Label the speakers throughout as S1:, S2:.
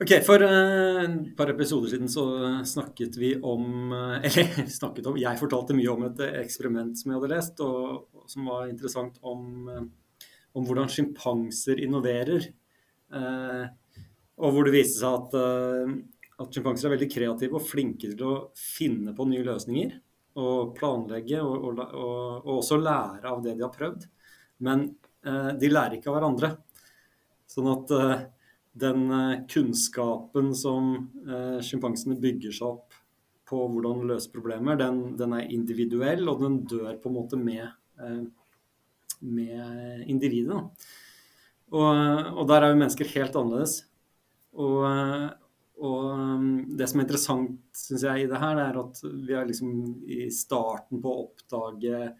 S1: Ok, For uh, et par episoder siden så snakket vi om uh, Eller snakket om Jeg fortalte mye om et eksperiment som jeg hadde lest, og, som var interessant om, uh, om hvordan sjimpanser innoverer. og hvor det viste seg at, at sjimpanser er veldig kreative og flinke til å finne på nye løsninger. Og planlegge og, og, og, også lære av det de har prøvd. Men de lærer ikke av hverandre. Sånn at den eh, kunnskapen som eh, sjimpansene bygger seg opp på hvordan løse problemer, den, den, er individuell, og den dør på en måte med, eh, med individet. Og, og, der er jo mennesker helt annerledes. Og, og det som er interessant synes jeg, i det her, det er at vi er liksom i starten på å oppdage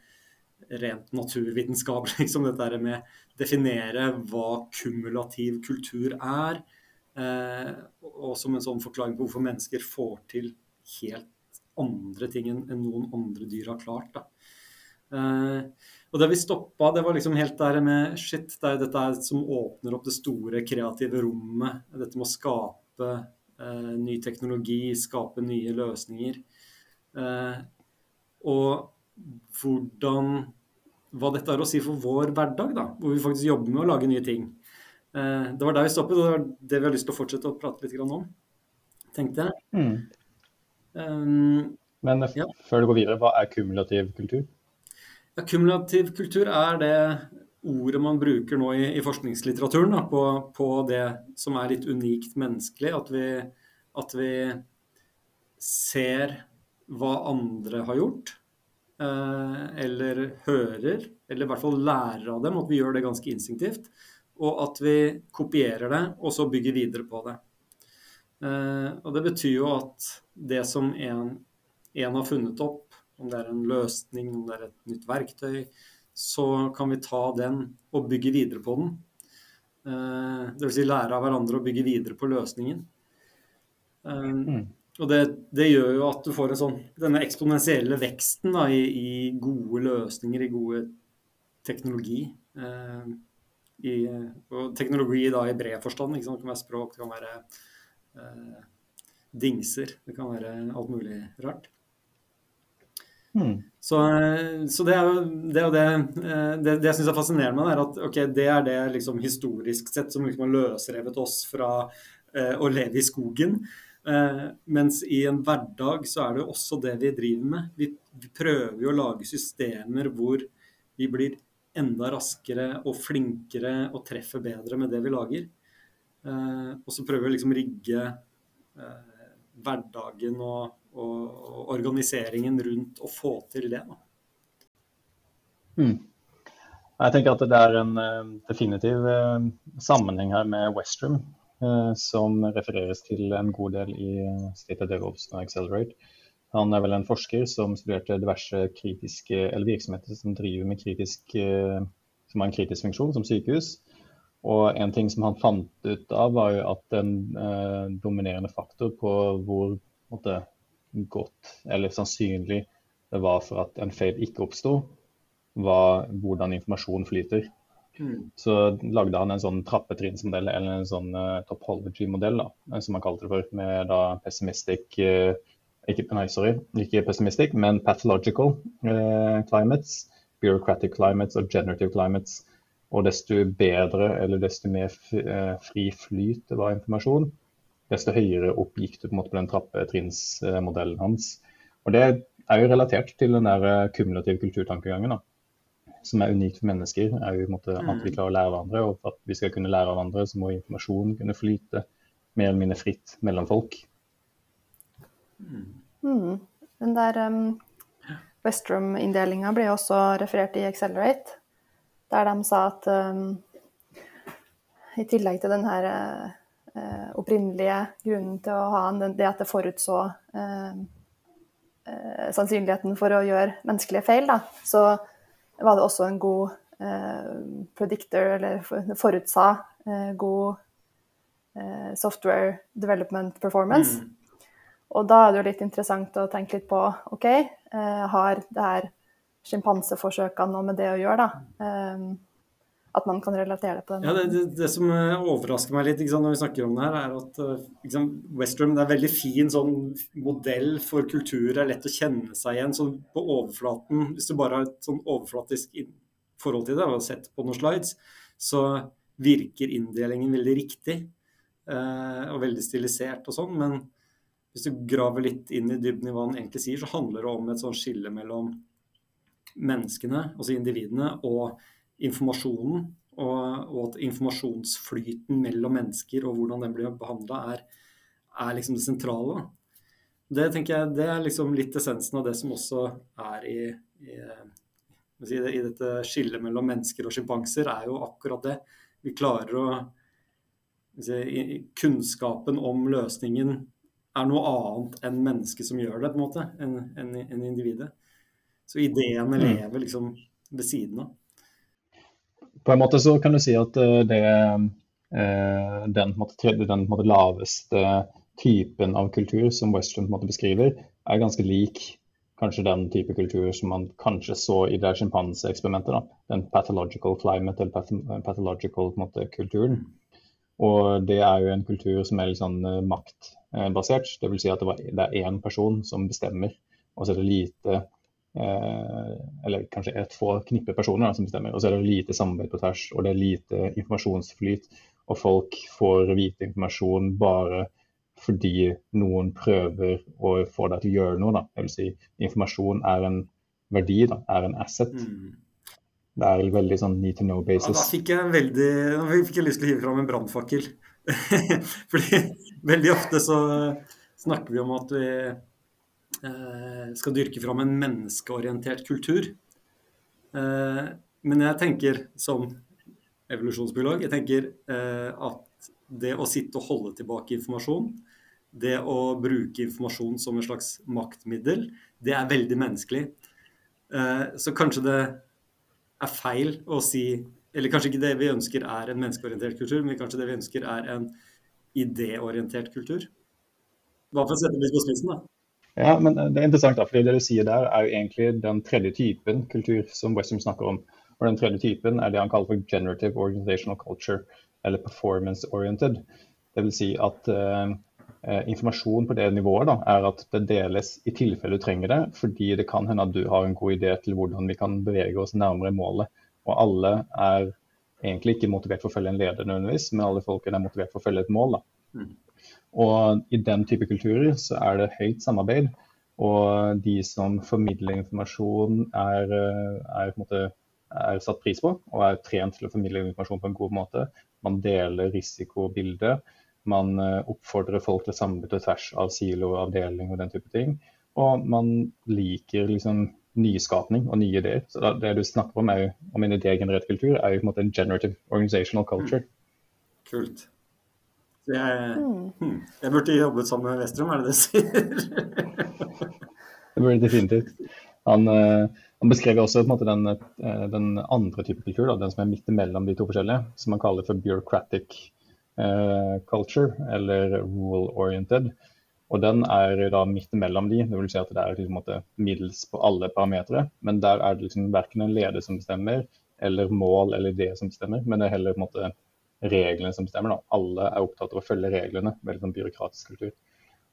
S1: rent naturvitenskapelig, liksom dette med definere hva kumulativ kultur er. Eh, og som en sånn forklaring på hvorfor mennesker får til helt andre ting enn noen andre dyr har klart. Eh, og det vi stoppa, det var liksom helt der med shit, det er dette som åpner opp det store kreative rommet. Dette med å skape eh, ny teknologi, skape nye løsninger. Eh, og hvordan hva dette er å si for vår hverdag, da, hvor vi faktisk jobber med å lage nye ting. Eh, det var der vi stoppet, og det var det vi har lyst til å fortsette å prate litt om, tenkte jeg. Mm.
S2: Um, Men ja. før du går videre, hva er kumulativ kultur?
S1: Ja, kumulativ kultur er det ordet man bruker nå i, i forskningslitteraturen da, på, på, det som er litt unikt menneskelig. At vi, at vi ser hva andre har gjort, eller hører, eller i hvert fall lærer av dem, at vi gjør det ganske instinktivt. Og at vi kopierer det, og så bygger videre på det. Eh, og det betyr jo at det som en, en har funnet opp, om det er en løsning, om det er et nytt verktøy, så kan vi ta den og bygge videre på den. Eh, Dvs. Si lære av hverandre og bygge videre på løsningen. Og det, det, gjør jo at du får en sånn, denne eksponentielle veksten da, i, i, gode løsninger, i gode teknologi. Eh, i, og teknologi da i bred forstand. Det kan være språk, det kan være eh, dingser, det kan være alt mulig rart. Mm. Så, så, det er jo det, det, eh, det, det jeg syns er fascinerende, er at okay, det er det liksom, historisk sett som liksom har løsrevet oss fra eh, å leve i skogen. Eh, mens i en hverdag så er det også det vi driver med. Vi, prøver jo å lage systemer hvor vi blir enda raskere og flinkere og treffer bedre med det vi lager. Eh, og så prøver vi liksom å rigge eh, hverdagen og, og, organiseringen rundt å få til det.
S2: Mm. Jeg tenker at det er en definitiv sammenheng her med Westrum. Eh, som refereres til en god del i State of DevOps og Accelerate. Han er vel en forsker som studerte diverse kritiske, eller virksomheter som driver med kritisk, eh, som har en kritisk funksjon, som sykehus. Og en ting som han fant ut av, var jo at en eh, dominerende faktor på hvor måtte, godt eller sannsynlig det var for at en feil ikke oppsto, var hvordan informasjon flyter. Mm. Så lagde han en sånn trappetrinnsmodell, eller en sånn uh, topology-modell, da, som han kalte det for, med da pessimistic uh, ikke, Nei, sorry, ikke pessimistic, men pathological uh, climates, bureaucratic climates og generative climates. Og desto bedre eller desto mer fri flyt det var informasjon, desto høyere opp gikk du på på den trappetrinnsmodellen hans. Og det er jo relatert til den der kumulative kulturtankegangen. da som er unikt for mennesker, er jo måte, at vi mm. klarer å lære av hverandre. Og for at vi skal kunne lære av hverandre, så må informasjon kunne flyte mer eller mindre fritt mellom folk.
S3: Mm. Den der um, Westrom-inndelinga ble også referert i Accelerate, der de sa at um, i tillegg til den her uh, opprinnelige grunnen til å ha den, det at det forutså uh, uh, sannsynligheten for å gjøre menneskelige feil, da, så var det også en god eh, predictor, eller forutsa eh, god eh, software development performance. Mm. Og da er det jo litt interessant å tenke litt på OK, eh, har det her sjimpanseforsøkene noe med det å gjøre, da? Eh, at man kan relatere det på den.
S1: Ja, det, det, det, som eh, overrasker meg litt sant, når vi snakker om det her, er at liksom, Westrum er en veldig fin sånn, modell for kultur. Det er lett å kjenne seg igjen sånn, på overflaten. Hvis du bare har et sånn overflatisk forhold til det og har sett på noen slides, så virker inndelingen veldig riktig eh, og veldig stilisert og sånn. Men hvis du graver litt inn i dybden i hva den egentlig sier, så handler det om et sånn skille mellom menneskene, altså individene, og informasjonen, og, og, at informasjonsflyten mellom mennesker og hvordan den blir behandla, er, er, liksom det sentrale. Det tenker jeg, det er liksom litt essensen av det som også er i, i, i dette skillet mellom mennesker og sjimpanser, er jo akkurat det. Vi klarer å Kunnskapen om løsningen er noe annet enn mennesket som gjør det, på en måte, enn en, en individet. Så ideene mm. lever liksom ved siden av
S2: på en måte så kan du si at eh, det, eh, den, måte, den måte, laveste typen av kultur som Western måte, beskriver, er ganske lik kanskje den type kultur som man kanskje så i det sjimpanseeksperimentet. Den pathological climate, eller pathological måte, kulturen. Og det er jo en kultur som er litt sånn eh, maktbasert. Dvs. Si at det, var, det er én person som bestemmer, og så er det lite eller kanskje et få knippe personer da, som bestemmer. Og så er det lite samarbeid på tvers, og det er lite informasjonsflyt. Og folk får vite informasjon bare fordi noen prøver å få deg til å gjøre noe. Da. Jeg vil si, informasjon er en verdi, da, er en asset. Mm. Det er veldig sånn need to know basis.
S1: Ja, da fikk jeg veldig, da fikk jeg lyst til å hive fram en brannfakkel. fordi veldig ofte så snakker vi om at vi Eh, skal dyrke fram en menneskeorientert kultur. Eh, men jeg tenker som evolusjonsbiolog jeg tenker eh, at det å sitte og holde tilbake informasjon, det å bruke informasjon som en slags maktmiddel, det er veldig menneskelig. Så kanskje det er feil å si Eller kanskje ikke det vi ønsker er en menneskeorientert kultur, men kanskje det vi ønsker er en idéorientert kultur. Hva for å sette litt på spissen, da?
S2: Ja, men Det er interessant, da, fordi det du sier der er jo egentlig den tredje typen kultur som Westham snakker om. Og Den tredje typen er det han kaller for generative organizational culture, eller performance oriented. Det vil si at uh, informasjon på det nivået da, er at det deles i tilfelle du trenger det, fordi det kan hende at du har en god idé til hvordan vi kan bevege oss nærmere målet. Og alle er egentlig ikke motivert for å følge en leder nødvendigvis, men alle folkene er motivert for å følge et mål. da. Mm. Og i den type kulturer så er det høyt samarbeid. Og de som formidler informasjon, er, er, måte, er, satt pris på og er trent til å formidle informasjon på en god måte. Man deler risikobildet. Man eh, oppfordrer folk til å samarbeide tvers av silo og avdeling og den type ting. Og man liker liksom nyskapning og nye ideer. Så det du snakker om, er, om en idégenerert kultur, er jo på en måte en generative organizational culture.
S1: Kult. Jeg, mm. hmm, jeg burde jobbet sammen med Westrum, er det det du sier?
S2: det burde definitivt. Han, eh, han beskrev også måte, den, eh, den, andre type kultur, da, den som er midt imellom de to forskjellige, som han kaller for bureaucratic uh, culture, eller rule-oriented. Og den er da midt imellom de, det vil si at det er liksom, måte, middels på alle parametere. Men der er det liksom verken en leder som bestemmer, eller mål eller idé som bestemmer, men det er heller på en måte reglene som bestemmer. Da. Alle er opptatt av å følge reglene. Veldig sånn byråkratisk kultur.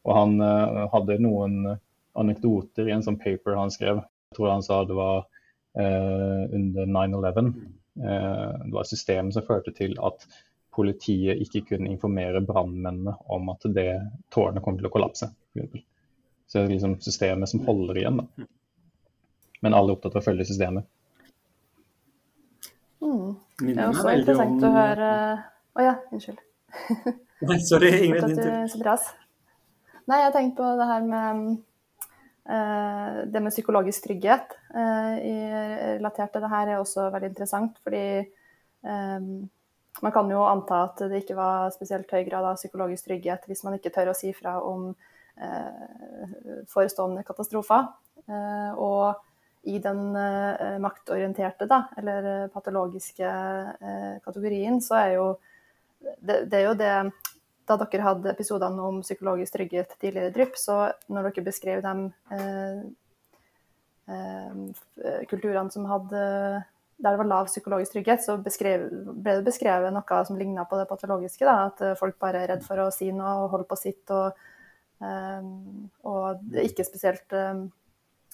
S2: Og han uh, hadde noen anekdoter i en sånn paper han skrev. Jeg tror han sa det var uh, under 9-11. Uh, eh, det var et system som førte til at politiet ikke kunne informere brannmennene om at det tårnet kom til å kollapse. Så det er liksom systemet som holder igjen. Da. Men alle er opptatt av å følge systemet.
S3: Mm. Det er også interessant om... å høre Å oh, ja, unnskyld.
S1: Nei, sorry, Ingrid.
S3: Nei, jeg har tenkt på det her med uh, det med psykologisk trygghet uh, i, relatert til det her er også veldig interessant. Fordi um, man kan jo anta at det ikke var spesielt høy grad av psykologisk trygghet hvis man ikke tør å si fra om uh, forestående katastrofer. og i den uh, maktorienterte, da, eller eh, patologiske uh, kategorien, så er jo det, det, er jo det Da dere hadde episodene om psykologisk trygghet tidligere i Drypp, så når dere beskrev de uh, kulturene som hadde der det var lav psykologisk trygghet, så beskrev, ble det beskrevet noe som ligna på det patologiske. Da, at folk bare er redd for å si noe og holde på sitt. Og, um, og ikke spesielt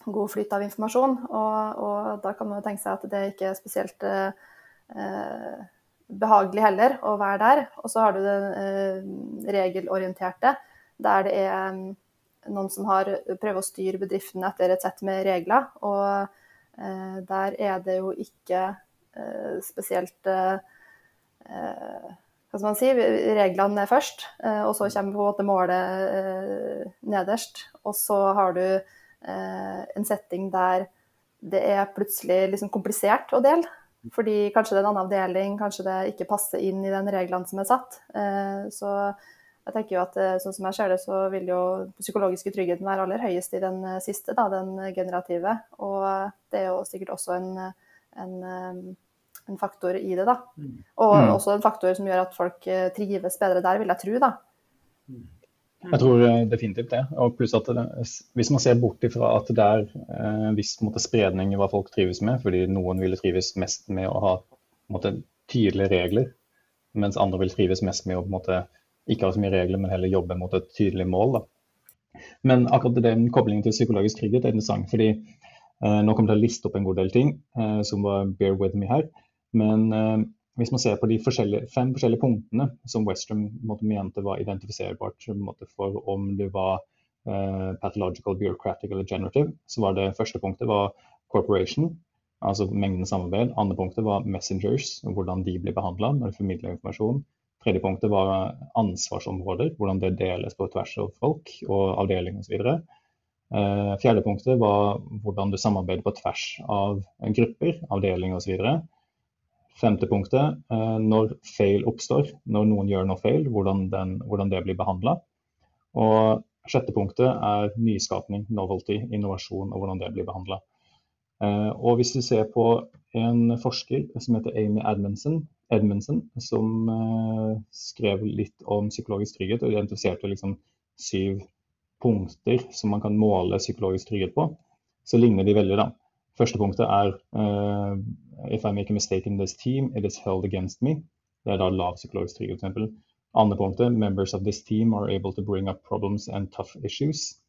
S3: god flyt av informasjon. Og, og, da kan man jo tenke seg at det ikke er spesielt eh, behagelig heller å være der. Og så har du det eh, regelorienterte, der det er um, noen som har prøver å styre bedriften etter et sett med regler. Og eh, der er det jo ikke eh, spesielt eh, eh Hva skal man si? Reglene er først, og så kommer på en måte målet nederst. Og så har du en setting der det er plutselig liksom komplisert å dele. Fordi kanskje det er en annen avdeling, kanskje det ikke passer inn i den reglene som er satt. Så jeg tenker jo at eh, sånn som jeg ser det, så vil jo psykologiske tryggheten være aller høyest i den eh, siste, da, den generative. Og det er jo sikkert også en, en, eh, en faktor i det, da. Mm. Og mm. også en faktor som gjør at folk trives bedre der, vil jeg tro, da.
S2: Jeg tror definitivt det. Og pluss at det, hvis man ser bort ifra at det er eh, viss måte, spredning i hva folk trives med, fordi noen ville trives mest med å ha måte, tydelige regler, mens andre vil trives mest med å måte, ikke ha så mye regler, men heller jobbe mot et tydelig mål. Da. Men akkurat den koblingen til psykologisk trygghet er interessant. fordi eh, Nå kommer jeg til å liste opp en god del ting eh, som var bear with me her. Men eh, hvis man ser på de forskjellige, fem forskjellige punktene som Westrum måtte, mente var identifiserbart måtte, for om det var uh, pathological, bureaucratic eller generative, så var det første punktet var corporation, altså mengden samarbeid. Andre punktet var messengers, hvordan de blir behandla når de formidler informasjon. Tredje punktet var ansvarsområder, hvordan det deles på tvers av folk og avdeling osv. Eh, fjerde punktet var hvordan du samarbeider på tvers av grupper, avdeling osv. Femte punktet, eh, når feil oppstår, når noen gjør noe feil, hvordan, den, hvordan det blir behandla. Og sjette punktet er nyskapning, novelty, innovasjon og hvordan det blir behandla. Eh, og hvis du ser på en forsker som heter Amy Edmundsen, Edmundsen, som uh, skrev litt om psykologisk trygghet og identifiserte liksom syv punkter som man kan måle psykologisk trygghet på, så ligner de veldig. da. Første punktet er uh, If I make a mistake in this team, it is held against me. Det er da lav psykologisk trygghet, f.eks. Andre punktet, members of this team are able to bring up problems and tough issues.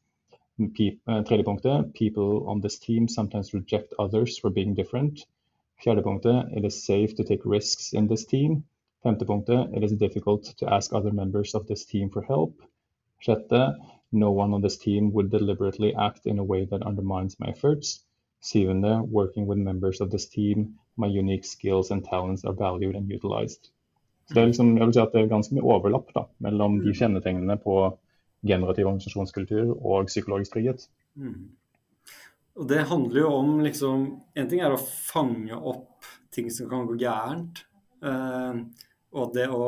S2: Pe uh, tredje punktet, people on this team sometimes reject others for being different. Fjerde punktet, it is safe to take risks in this team. Femte punktet, it is difficult to ask other members of this team for help. Sjette, no one on this team would deliberately act in a way that undermines my efforts. Syvende, working with members of this team, my unique skills and talents are valued and utilized. Så det er, liksom, jeg vil si at det er ganske mye overlapp da, mellom de kjennetegnene på generativ organisasjonskultur og psykologisk trygghet. Mm.
S1: Og det handler jo om liksom En ting er å fange opp ting som kan gå gærent. Eh, og det å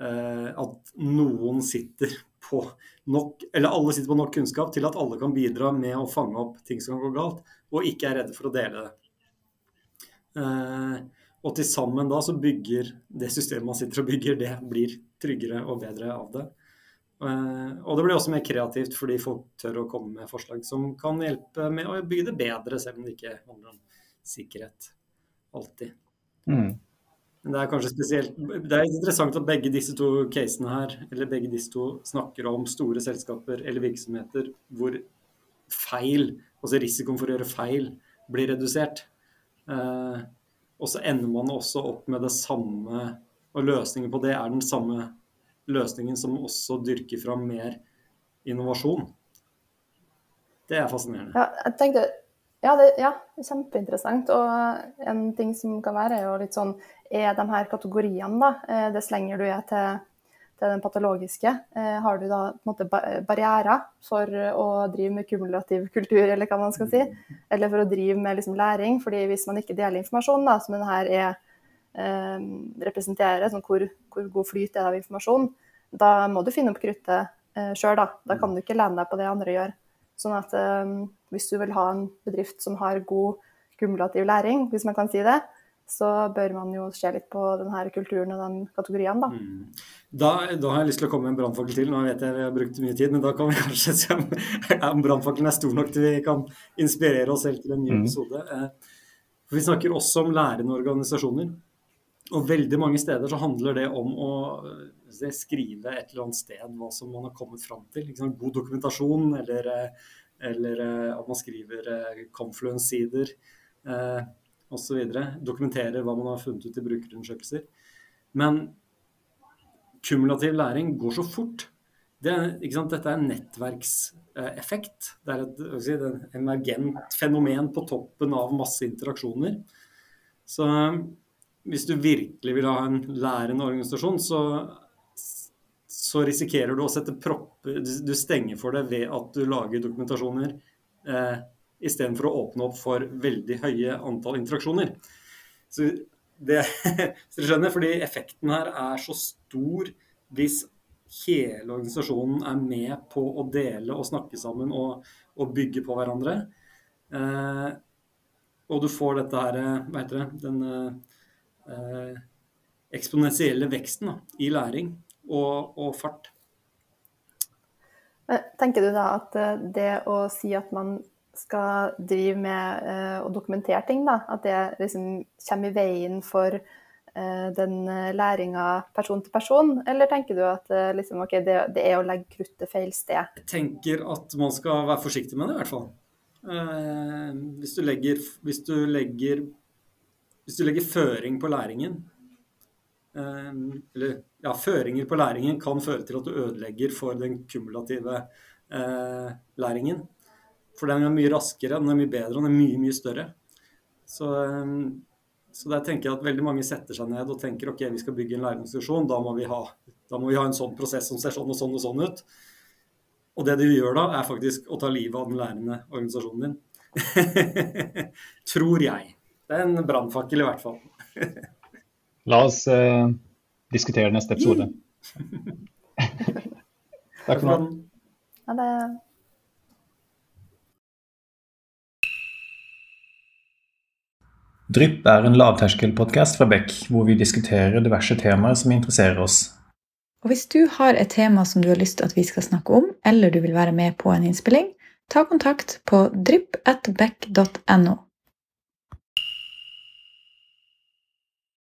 S1: eh, At noen sitter på nok Eller alle sitter på nok kunnskap til at alle kan bidra med å fange opp ting som kan gå galt, og ikke er redde for å dele det. Eh, og til sammen da så bygger det systemet man sitter og bygger, det blir tryggere og bedre av det. Eh, og det blir også mer kreativt fordi folk tør å komme med forslag som kan hjelpe med å bygge det bedre, selv om det ikke handler om sikkerhet alltid. Mm. Men det er kanskje spesielt Det er interessant at begge disse to casene her, eller begge disse to snakker om store selskaper eller virksomheter hvor feil, altså risikoen for å gjøre feil, blir redusert. Eh, og så ender man også opp med det samme, og løsningen på det er den samme løsningen som også dyrker fram mer innovasjon. Det er fascinerende.
S3: Ja, jeg tenkte, ja, det, ja, kjempeinteressant. Og en ting som kan være, er jo litt sånn Er de her kategoriene, da, det dess lenger du er til, til den patologiske, eh, har du da på en måte barrierer for å drive med kumulativ kultur, eller hva man skal si? Eller for å drive med liksom læring? fordi hvis man ikke deler informasjon, da, som den her er eh, representerer, sånn hvor, hvor, god flyt er det av informasjon, da må du finne opp kruttet eh, sjøl. Da. da kan du ikke lene deg på det andre gjør. Sånn at eh, hvis du vil ha en bedrift som har god kumulativ læring, hvis man kan si det, så bør man jo se litt på denne kulturen og den kategorien, da. Mm.
S1: Da, da, har jeg lyst til å komme med en brannfakkel til. Nå vet jeg vi har brukt mye tid, men da kan vi kanskje se om, om brannfakkelen er stor nok til vi kan inspirere oss selv til en ny mm. episode. Mm. Vi snakker også om lærende organisasjoner. Og veldig mange steder så handler det om å skrive et eller annet sted hva som man har kommet fram til. Liksom, god dokumentasjon, eller, eller at man skriver Confluence-sider eh, osv. Dokumenterer hva man har funnet ut i brukerundersøkelser. Men kumulativ læring går så fort. Det Dette er nettverkseffekt. Det er et, si, et emergent fenomen på toppen av masse interaksjoner. Så hvis du virkelig vil ha en lærende organisasjon, så, så risikerer du å sette propper Du stenger for det ved at du lager dokumentasjoner eh, istedenfor å åpne opp for veldig høye antall interaksjoner. Så det, så skjønner, fordi effekten her er så stor hvis hele organisasjonen er med på å dele og snakke sammen og, og bygge på hverandre. Eh, og du får dette her, eh, hva heter det, den eh, eksponentielle veksten da, i læring og, og, fart.
S3: Tenker du da at eh, det å si at man skal drive med eh, å dokumentere ting, da, at det liksom kommer i veien for Eh, den eh, læringa person til person, eller tenker du at eh, liksom, okay, det, det, er å legge kruttet feil sted?
S1: Jeg tenker at man skal være forsiktig med det, i hvert fall. hvis, du legger, hvis, du legger, hvis du legger føring på læringen Eller ja, føringer på læringen kan føre til at du ødelegger for den kumulative læringen. For den er mye raskere, den er mye bedre, den er mye, mye større. Så så der tenker jeg at veldig mange setter seg ned og tenker ok, vi skal bygge en læringsinstitusjon, da må vi ha, må vi ha en sånn prosess som ser sånn og sånn og sånn ut. Og det du gjør da, er faktisk å ta livet av den lærende organisasjonen din. Tror jeg. Det er en brannfakkel i hvert fall.
S2: La oss uh, diskutere neste episode. Takk for nå.
S3: Ha det.
S2: Drypp er en lavterskelpodkast fra Beck, hvor vi diskuterer diverse temaer som interesserer oss.
S4: Og Hvis du har et tema som du har lyst til at vi skal snakke om, eller du vil være med på en innspilling, ta kontakt på drypp.beck.no.